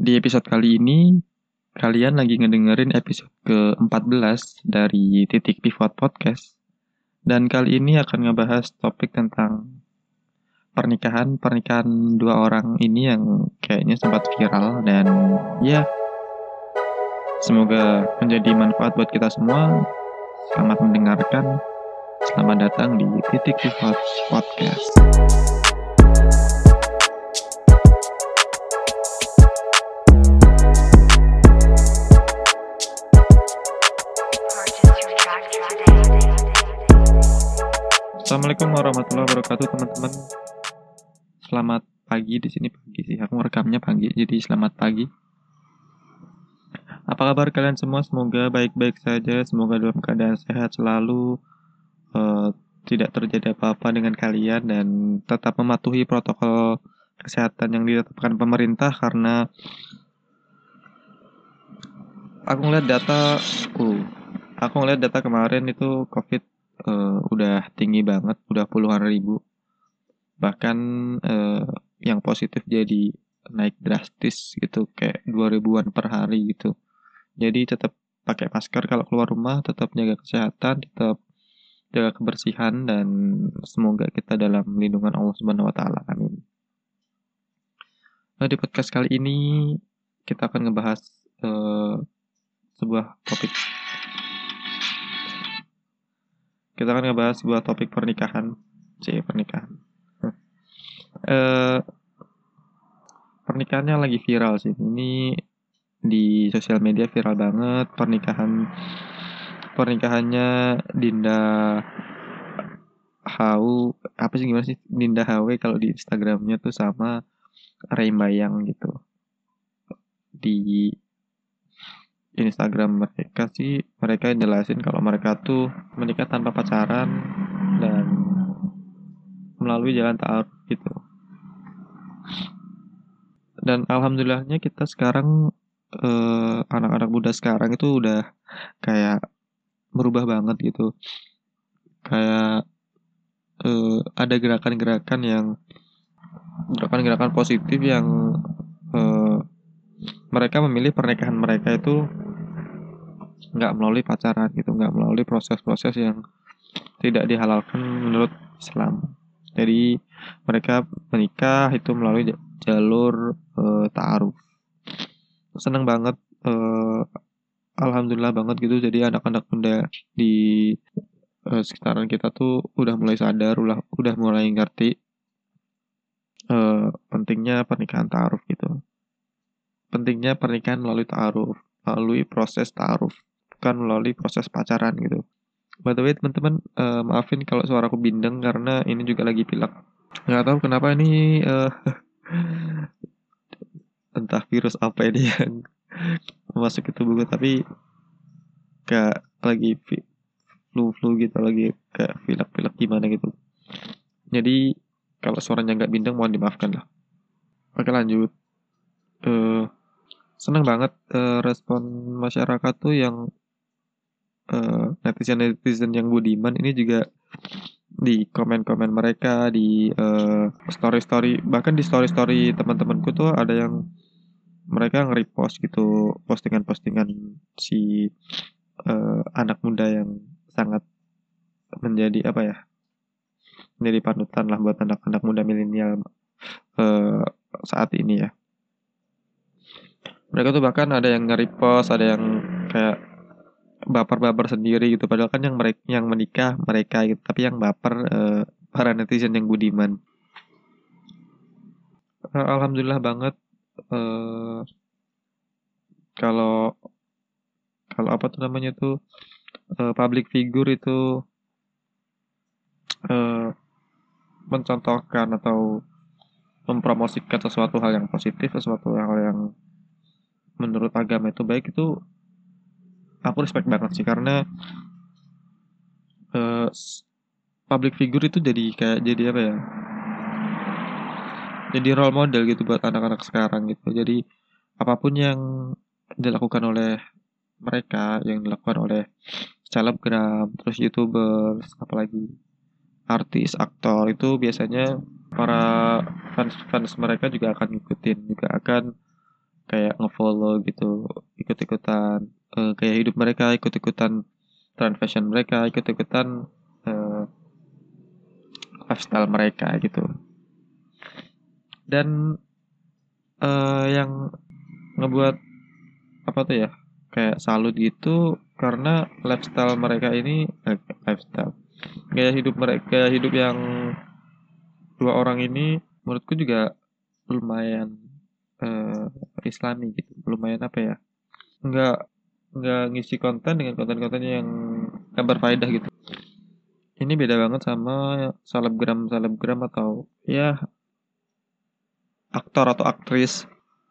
Di episode kali ini, kalian lagi ngedengerin episode ke-14 dari Titik Pivot Podcast. Dan kali ini akan ngebahas topik tentang pernikahan, pernikahan dua orang ini yang kayaknya sempat viral dan ya semoga menjadi manfaat buat kita semua. Selamat mendengarkan. Selamat datang di Titik Pivot Podcast. Assalamualaikum warahmatullahi wabarakatuh teman-teman. Selamat pagi di sini pagi sih. Aku rekamnya pagi, jadi selamat pagi. Apa kabar kalian semua? Semoga baik-baik saja. Semoga dalam keadaan sehat selalu. Uh, tidak terjadi apa-apa dengan kalian dan tetap mematuhi protokol kesehatan yang ditetapkan pemerintah karena aku ngeliat data, uh, aku ngeliat data kemarin itu COVID uh, udah tinggi banget, udah puluhan ribu. Bahkan uh, yang positif jadi naik drastis gitu, kayak 2000-an per hari gitu. Jadi tetap pakai masker kalau keluar rumah, tetap jaga kesehatan, tetap jaga kebersihan dan semoga kita dalam lindungan Allah Subhanahu wa taala. Amin. Nah, di podcast kali ini kita akan ngebahas uh, sebuah topik kita akan ngebahas sebuah topik pernikahan. C pernikahan. Uh, pernikahannya lagi viral sih. Ini di sosial media viral banget. Pernikahan pernikahannya Dinda Hau apa sih gimana sih? Dinda HW kalau di Instagramnya tuh sama Bayang gitu. Di Instagram mereka sih mereka jelasin kalau mereka tuh menikah tanpa pacaran dan melalui jalan ta'aruf gitu. Dan alhamdulillahnya kita sekarang eh, anak-anak muda sekarang itu udah kayak berubah banget gitu. Kayak eh, ada gerakan-gerakan yang gerakan-gerakan positif yang eh, mereka memilih pernikahan mereka itu nggak melalui pacaran gitu, nggak melalui proses-proses yang tidak dihalalkan menurut Islam. Jadi mereka menikah itu melalui jalur e, ta'aruf. Seneng banget, e, alhamdulillah banget gitu. Jadi anak-anak muda di e, sekitaran kita tuh udah mulai sadar, udah udah mulai ngerti e, pentingnya pernikahan ta'aruf gitu pentingnya pernikahan melalui ta'aruf, melalui proses ta'aruf, bukan melalui proses pacaran gitu. By the way teman-teman, uh, maafin kalau suara aku bindeng karena ini juga lagi pilek. Nggak tahu kenapa ini uh, entah virus apa ini yang masuk ke tubuhku tapi kayak lagi flu-flu gitu lagi kayak pilek-pilek gimana gitu. Jadi kalau suaranya nggak bindeng mohon dimaafkan lah. Oke lanjut. Uh, seneng banget uh, respon masyarakat tuh yang uh, netizen-netizen yang budiman ini juga di komen-komen mereka di story story-story bahkan di story-story teman-temanku tuh ada yang mereka nge-repost gitu postingan-postingan si uh, anak muda yang sangat menjadi apa ya menjadi panutan lah buat anak-anak muda milenial uh, saat ini ya. Mereka tuh bahkan ada yang nge-repost ada yang kayak baper-baper sendiri gitu. Padahal kan yang mereka yang menikah mereka gitu. Tapi yang baper uh, para netizen yang budiman. Uh, alhamdulillah banget uh, kalau kalau apa tuh namanya tuh uh, public figure itu uh, mencontohkan atau mempromosikan sesuatu hal yang positif sesuatu hal yang menurut agama itu baik itu aku respect banget sih karena uh, public figure itu jadi kayak jadi apa ya? Jadi role model gitu buat anak-anak sekarang gitu. Jadi apa pun yang dilakukan oleh mereka yang dilakukan oleh selebgram terus youtubers apalagi artis aktor itu biasanya para fans fans mereka juga akan ngikutin juga akan kayak ngefollow gitu ikut-ikutan uh, kayak hidup mereka ikut-ikutan trend fashion mereka ikut-ikutan uh, lifestyle mereka gitu. Dan uh, yang ngebuat apa tuh ya kayak salut gitu karena lifestyle mereka ini eh, lifestyle gaya hidup mereka gaya hidup yang dua orang ini menurutku juga lumayan uh, islami gitu lumayan apa ya nggak nggak ngisi konten dengan konten-konten yang gak berfaedah gitu. Ini beda banget sama selebgram selebgram atau ya aktor atau aktris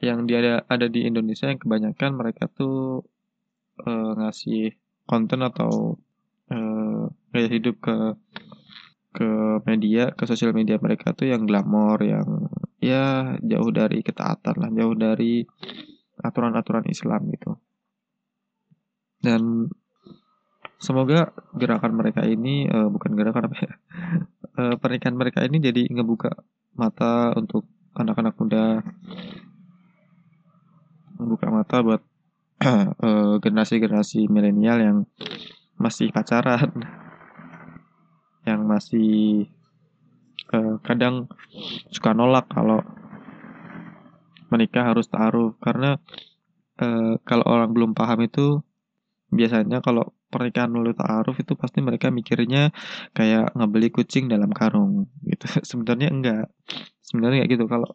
yang dia ada, ada di Indonesia yang kebanyakan mereka tuh uh, ngasih konten atau uh, gaya hidup ke ke media ke sosial media mereka tuh yang glamor yang ya jauh dari ketaatan lah jauh dari aturan-aturan Islam gitu dan semoga gerakan mereka ini uh, bukan gerakan apa ya uh, pernikahan mereka ini jadi ngebuka mata untuk anak-anak muda. Membuka mata buat generasi-generasi milenial yang masih pacaran yang masih uh, kadang suka nolak kalau menikah harus taruh karena uh, kalau orang belum paham itu biasanya kalau pernikahan melalui ta'aruf itu pasti mereka mikirnya kayak ngebeli kucing dalam karung gitu. Sebenarnya enggak. Sebenarnya kayak gitu. Kalau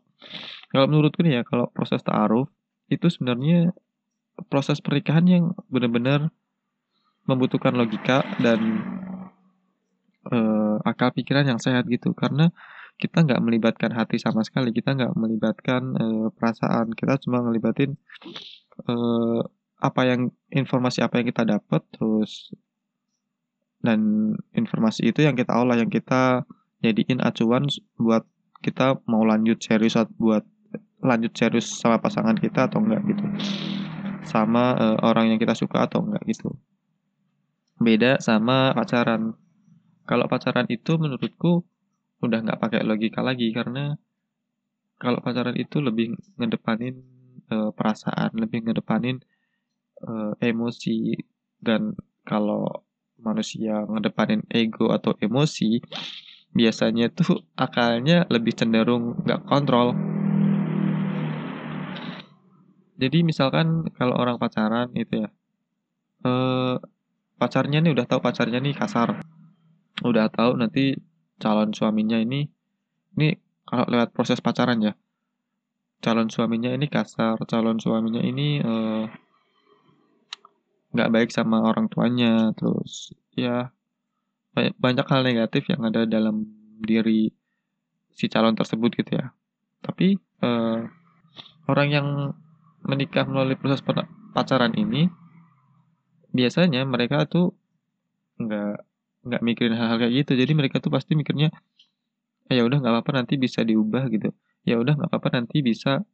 kalau menurutku nih ya kalau proses ta'aruf itu sebenarnya proses pernikahan yang benar-benar membutuhkan logika dan uh, akal pikiran yang sehat gitu. Karena kita nggak melibatkan hati sama sekali. Kita nggak melibatkan uh, perasaan. Kita cuma ngelibatin uh, apa yang informasi apa yang kita dapat terus dan informasi itu yang kita olah yang kita jadiin acuan buat kita mau lanjut serius buat lanjut serius sama pasangan kita atau enggak gitu. Sama uh, orang yang kita suka atau enggak gitu. Beda sama pacaran. Kalau pacaran itu menurutku udah nggak pakai logika lagi karena kalau pacaran itu lebih ngedepanin uh, perasaan, lebih ngedepanin uh, emosi dan kalau manusia ngedepanin ego atau emosi biasanya tuh akalnya lebih cenderung nggak kontrol. Jadi misalkan kalau orang pacaran itu ya, uh, pacarnya nih udah tahu pacarnya nih kasar, udah tahu nanti calon suaminya ini ini kalau lewat proses pacaran ya calon suaminya ini kasar calon suaminya ini eh, nggak baik sama orang tuanya. Terus ya banyak, hal negatif yang ada dalam diri si calon tersebut gitu ya. Tapi uh, orang yang menikah melalui proses pacaran ini biasanya mereka tuh nggak nggak mikirin hal-hal kayak gitu. Jadi mereka tuh pasti mikirnya eh, ya udah nggak apa-apa nanti bisa diubah gitu. Ya udah nggak apa-apa nanti bisa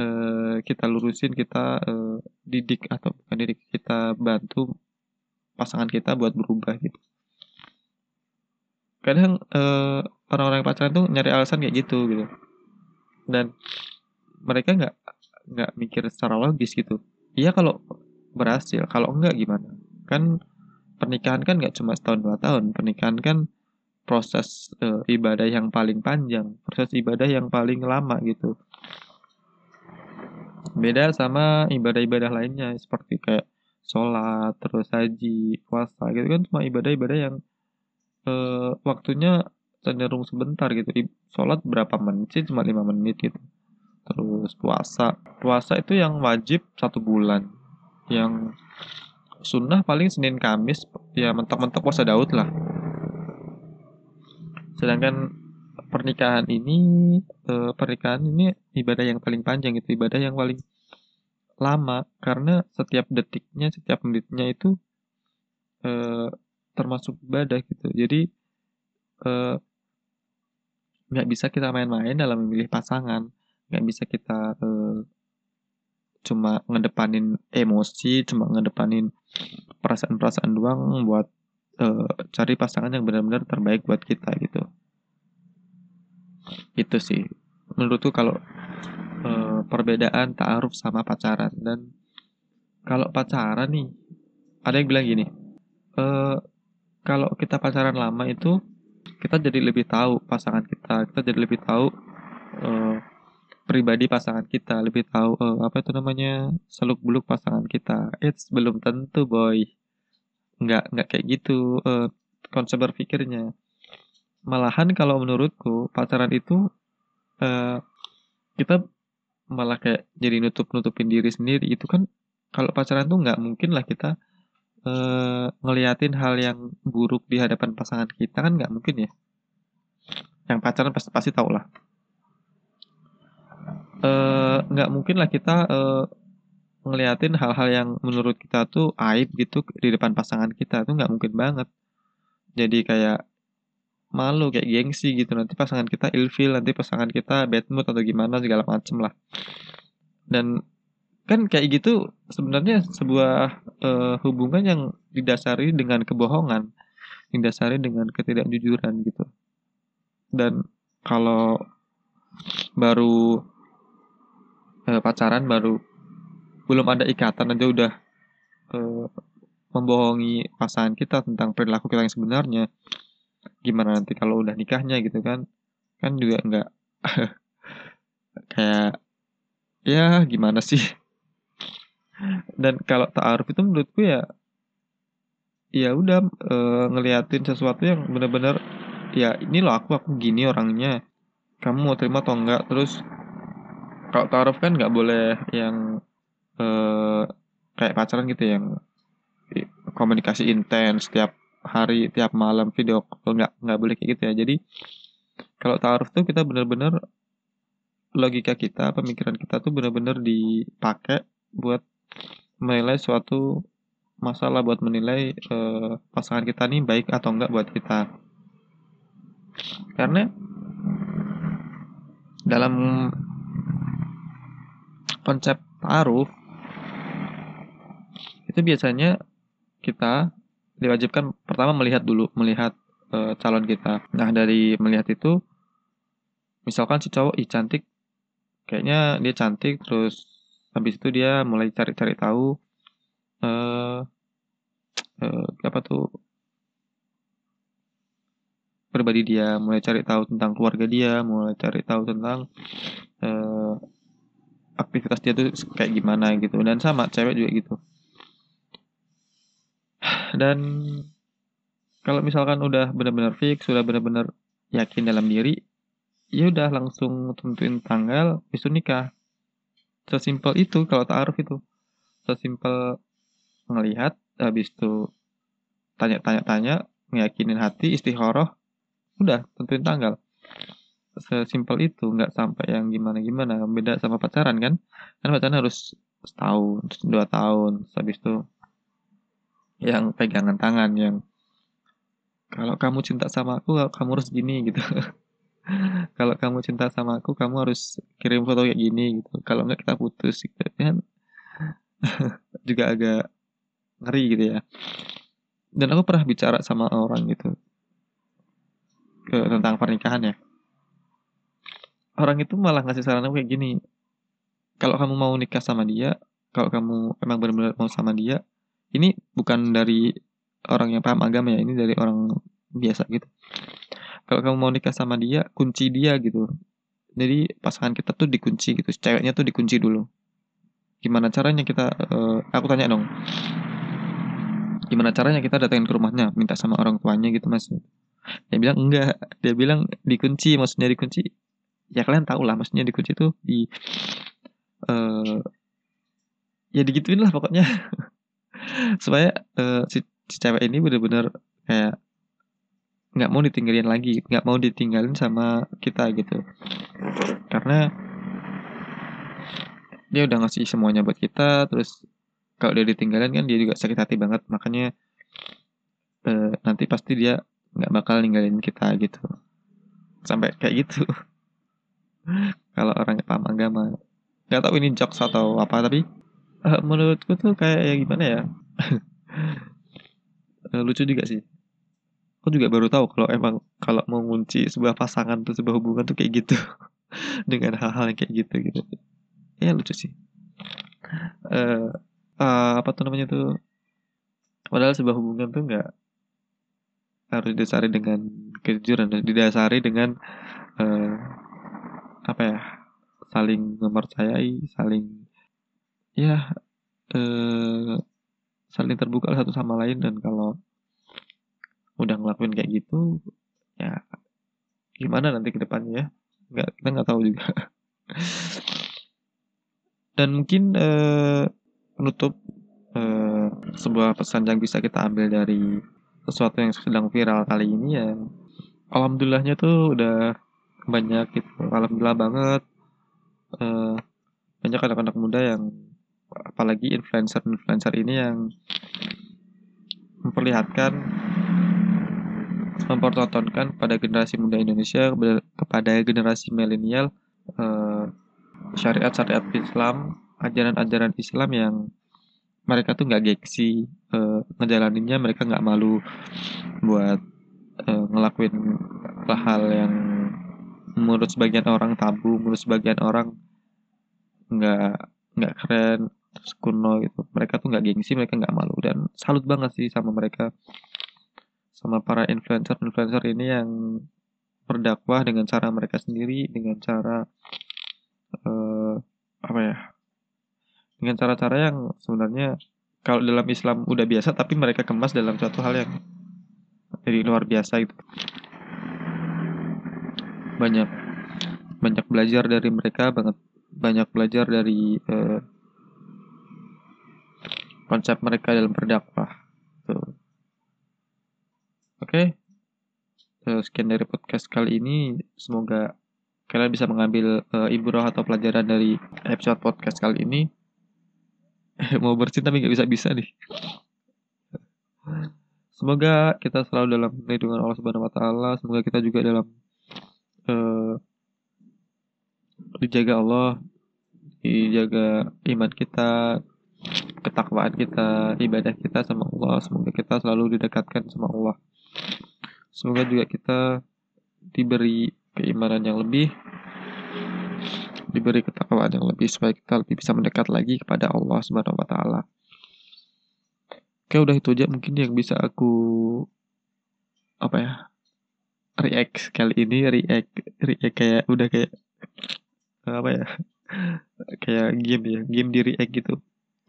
uh, kita lurusin kita uh, didik atau bukan didik kita bantu pasangan kita buat berubah gitu. Kadang uh, orang-orang yang pacaran tuh nyari alasan kayak gitu gitu. Dan mereka nggak nggak mikir secara logis gitu. Iya kalau berhasil kalau enggak gimana? Kan pernikahan kan nggak cuma setahun dua tahun. Pernikahan kan proses uh, ibadah yang paling panjang proses ibadah yang paling lama gitu beda sama ibadah-ibadah lainnya seperti kayak sholat terus haji puasa gitu kan cuma ibadah-ibadah yang uh, waktunya cenderung sebentar gitu. Sholat berapa menit sih? Cuma lima menit gitu. Terus puasa. Puasa itu yang wajib satu bulan. Yang sunnah paling Senin Kamis ya mentok-mentok puasa Daud lah. Sedangkan pernikahan ini eh, pernikahan ini ibadah yang paling panjang itu ibadah yang paling lama. Karena setiap detiknya setiap menitnya itu eh, termasuk ibadah gitu. Jadi eh, nggak bisa kita main-main dalam memilih pasangan. Nggak bisa kita cuma ngedepanin emosi, cuma ngedepanin perasaan-perasaan doang buat uh, cari pasangan yang benar-benar terbaik buat kita gitu. Itu sih. Menurutku kalau uh, perbedaan ta'aruf sama pacaran. Dan kalau pacaran nih ada yang bilang gini uh, kalau kita pacaran lama itu kita jadi lebih tahu pasangan kita. Kita jadi lebih tahu uh, pribadi pasangan kita. Lebih tahu uh, apa itu namanya seluk beluk pasangan kita. It's belum tentu boy. Nggak nggak kayak gitu uh, konsep berpikirnya malahan kalau menurutku pacaran itu uh, kita malah kayak jadi nutup nutupin diri sendiri itu kan. Kalau pacaran tuh nggak mungkin lah kita uh, ngeliatin hal yang buruk di hadapan pasangan kita kan nggak mungkin ya. Yang pacaran pasti pasti tau lah. Nggak uh, mungkin lah kita uh, ngeliatin hal-hal yang menurut kita tuh aib gitu di depan pasangan kita tuh nggak mungkin banget. Jadi kayak malu kayak gengsi gitu. Nanti pasangan kita ilfil nanti pasangan kita bad mood atau gimana segala macem lah. Dan kan kayak gitu sebenarnya sebuah uh, hubungan yang didasari dengan kebohongan didasari dengan ketidakjujuran gitu. Dan kalau baru uh, pacaran baru belum ada ikatan aja udah uh, membohongi pasangan kita tentang perilaku kita yang sebenarnya gimana nanti kalau udah nikahnya gitu kan kan juga nggak kayak ya gimana sih? Dan kalau ta'aruf itu menurutku ya ya udah e, ngeliatin sesuatu yang benar-benar ya ini loh aku aku gini orangnya kamu mau terima atau enggak terus kalau ta'aruf kan nggak boleh yang e, kayak pacaran gitu yang komunikasi intens tiap hari tiap malam video call nggak nggak boleh kayak gitu ya. Jadi kalau taruh tuh kita benar-benar logika kita pemikiran kita tuh benar-benar dipakai buat menilai suatu masalah buat menilai uh, pasangan kita nih baik atau enggak buat kita. Karena dalam konsep taruh itu biasanya kita diwajibkan pertama melihat dulu melihat uh, calon kita. Nah dari melihat itu misalkan si cowok ih cantik. Kayaknya dia cantik terus habis itu dia mulai cari-cari tahu uh, uh, apa tuh pribadi dia. Mulai cari tahu tentang keluarga dia mulai cari tahu tentang uh, aktivitas dia tuh kayak gimana gitu. Dan sama cewek juga gitu dan kalau misalkan udah benar-benar fix, sudah benar-benar yakin dalam diri, ya udah langsung tentuin tanggal, besok nikah. Sesimpel itu kalau taaruf itu. Sesimpel ngelihat, habis itu tanya-tanya-tanya, ngeyakinin hati, istikharah, udah tentuin tanggal. Sesimpel itu, nggak sampai yang gimana-gimana. Beda sama pacaran kan? Kan pacaran harus setahun, dua tahun, habis itu yang pegangan tangan yang kalau kamu cinta sama aku kamu harus gini gitu. Kalau kamu cinta sama aku kamu harus kirim foto kayak gini gitu. Kalau enggak kita putus gitu. Kan juga agak ngeri gitu ya. Dan aku pernah bicara sama orang gitu ke tentang pernikahan ya. Orang itu malah ngasih saran aku kayak gini kalau kamu mau nikah sama dia kalau kamu emang benar-benar mau sama dia ini bukan dari orang yang paham agama ya ini dari orang biasa gitu. Kalau kamu mau nikah sama dia kunci dia gitu. Jadi pasangan kita tuh dikunci gitu ceweknya tuh dikunci dulu. Gimana caranya kita uh, aku tanya dong. Gimana caranya kita datangin ke rumahnya minta sama orang tuanya gitu mas? Dia bilang enggak. Dia bilang dikunci maksudnya dikunci. Ya kalian tahu lah maksudnya dikunci tuh di uh, ya digituin lah pokoknya supaya uh, si, si cewek ini bener-bener kayak nggak mau ditinggalin lagi nggak mau ditinggalin sama kita gitu. Karena dia udah ngasih semuanya buat kita terus kalau dia ditinggalin kan dia juga sakit hati banget. Makanya uh, nanti pasti dia nggak bakal ninggalin kita gitu. Sampai kayak gitu. Kalau orang paham agama. Nggak tahu ini jokes atau apa tapi uh, menurutku tuh kayak ya gimana ya? Uh, lucu juga sih. Aku juga baru tahu kalau emang kalau mau ngunci sebuah pasangan tuh sebuah hubungan tuh kayak gitu. Dengan hal-hal yang kayak gitu gitu. Ya lucu sih. Uh, uh, apa tuh namanya tuh? Padahal sebuah hubungan tuh nggak harus didasari dengan kejujuran didasari dengan uh, apa ya? Saling mempercayai saling ya uh, saling terbuka satu sama lain dan kalau udah ngelakuin kayak gitu ya gimana nanti ke depannya ya? Nggak kita nggak tahu juga. Dan mungkin uh, penutup uh, sebuah pesan yang bisa kita ambil dari sesuatu yang sedang viral kali ini ya. Alhamdulillahnya tuh udah banyak gitu. Alhamdulillah banget uh, banyak anak-anak muda yang apalagi influencer-influencer ini yang memperlihatkan mempertontonkan pada generasi muda Indonesia kepada generasi milenial uh, syariat-syariat Islam, ajaran-ajaran Islam yang mereka tuh nggak gengsi uh, ngejalaninnya, mereka nggak malu buat uh, ngelakuin hal yang menurut sebagian orang tabu, menurut sebagian orang nggak nggak keren, kuno gitu. Mereka tuh nggak gengsi, mereka nggak malu dan salut banget sih sama mereka sama para influencer-influencer ini yang berdakwah dengan cara mereka sendiri, dengan cara uh, apa ya? Dengan cara-cara yang sebenarnya kalau dalam Islam udah biasa, tapi mereka kemas dalam suatu hal yang jadi luar biasa itu. Banyak banyak belajar dari mereka, banget banyak belajar dari uh, konsep mereka dalam berdakwah. Oke. Okay. sekian dari podcast kali ini. Semoga kalian bisa mengambil uh, ibrah atau pelajaran dari episode podcast kali ini. Mau bersin tapi nggak bisa-bisa nih. Semoga kita selalu dalam lindungan Allah Subhanahu Wa Taala. Semoga kita juga dalam uh, dijaga Allah, dijaga iman kita, ketakwaan kita, ibadah kita sama Allah. Semoga kita selalu didekatkan sama Allah. Semoga juga kita diberi keimanan yang lebih, diberi ketakwaan yang lebih supaya kita lebih bisa mendekat lagi kepada Allah Subhanahu wa taala. Oke, udah itu aja mungkin yang bisa aku apa ya? react kali ini react react kayak udah kayak apa ya? kayak game ya, game di react gitu.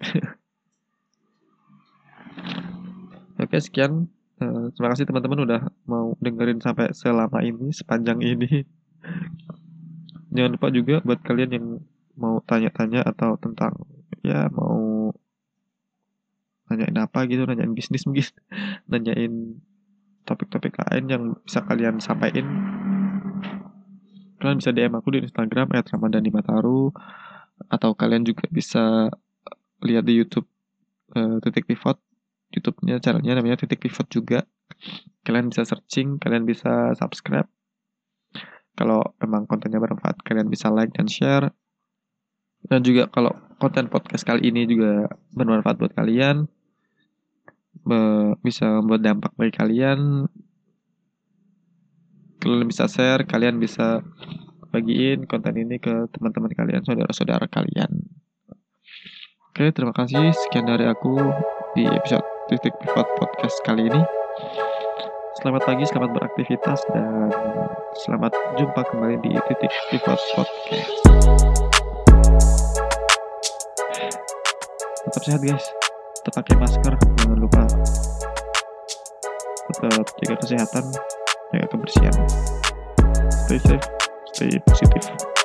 Oke, sekian Uh, terima kasih teman-teman udah mau dengerin sampai selama ini, sepanjang ini. Jangan lupa juga buat kalian yang mau tanya-tanya atau tentang ya mau nanyain apa gitu, nanyain bisnis mungkin, nanyain topik-topik lain yang bisa kalian sampaikan. Kalian bisa DM aku di Instagram @ramadhanimataru atau kalian juga bisa lihat di YouTube uh, titik pivot. YouTube-nya channelnya namanya titik pivot juga. Kalian bisa searching kalian bisa subscribe. Kalau memang kontennya bermanfaat kalian bisa like dan share. Dan juga kalau konten podcast kali ini juga bermanfaat buat kalian bisa membuat dampak bagi kalian. Kalian bisa share kalian bisa bagiin konten ini ke teman-teman kalian saudara-saudara kalian oke terima kasih sekian dari aku di episode titik pivot podcast kali ini. Selamat pagi, selamat beraktivitas, dan selamat jumpa kembali di titik pivot podcast. Tetap sehat guys, tetap pakai masker, jangan lupa tetap jaga kesehatan, jaga kebersihan. Stay safe, stay positif.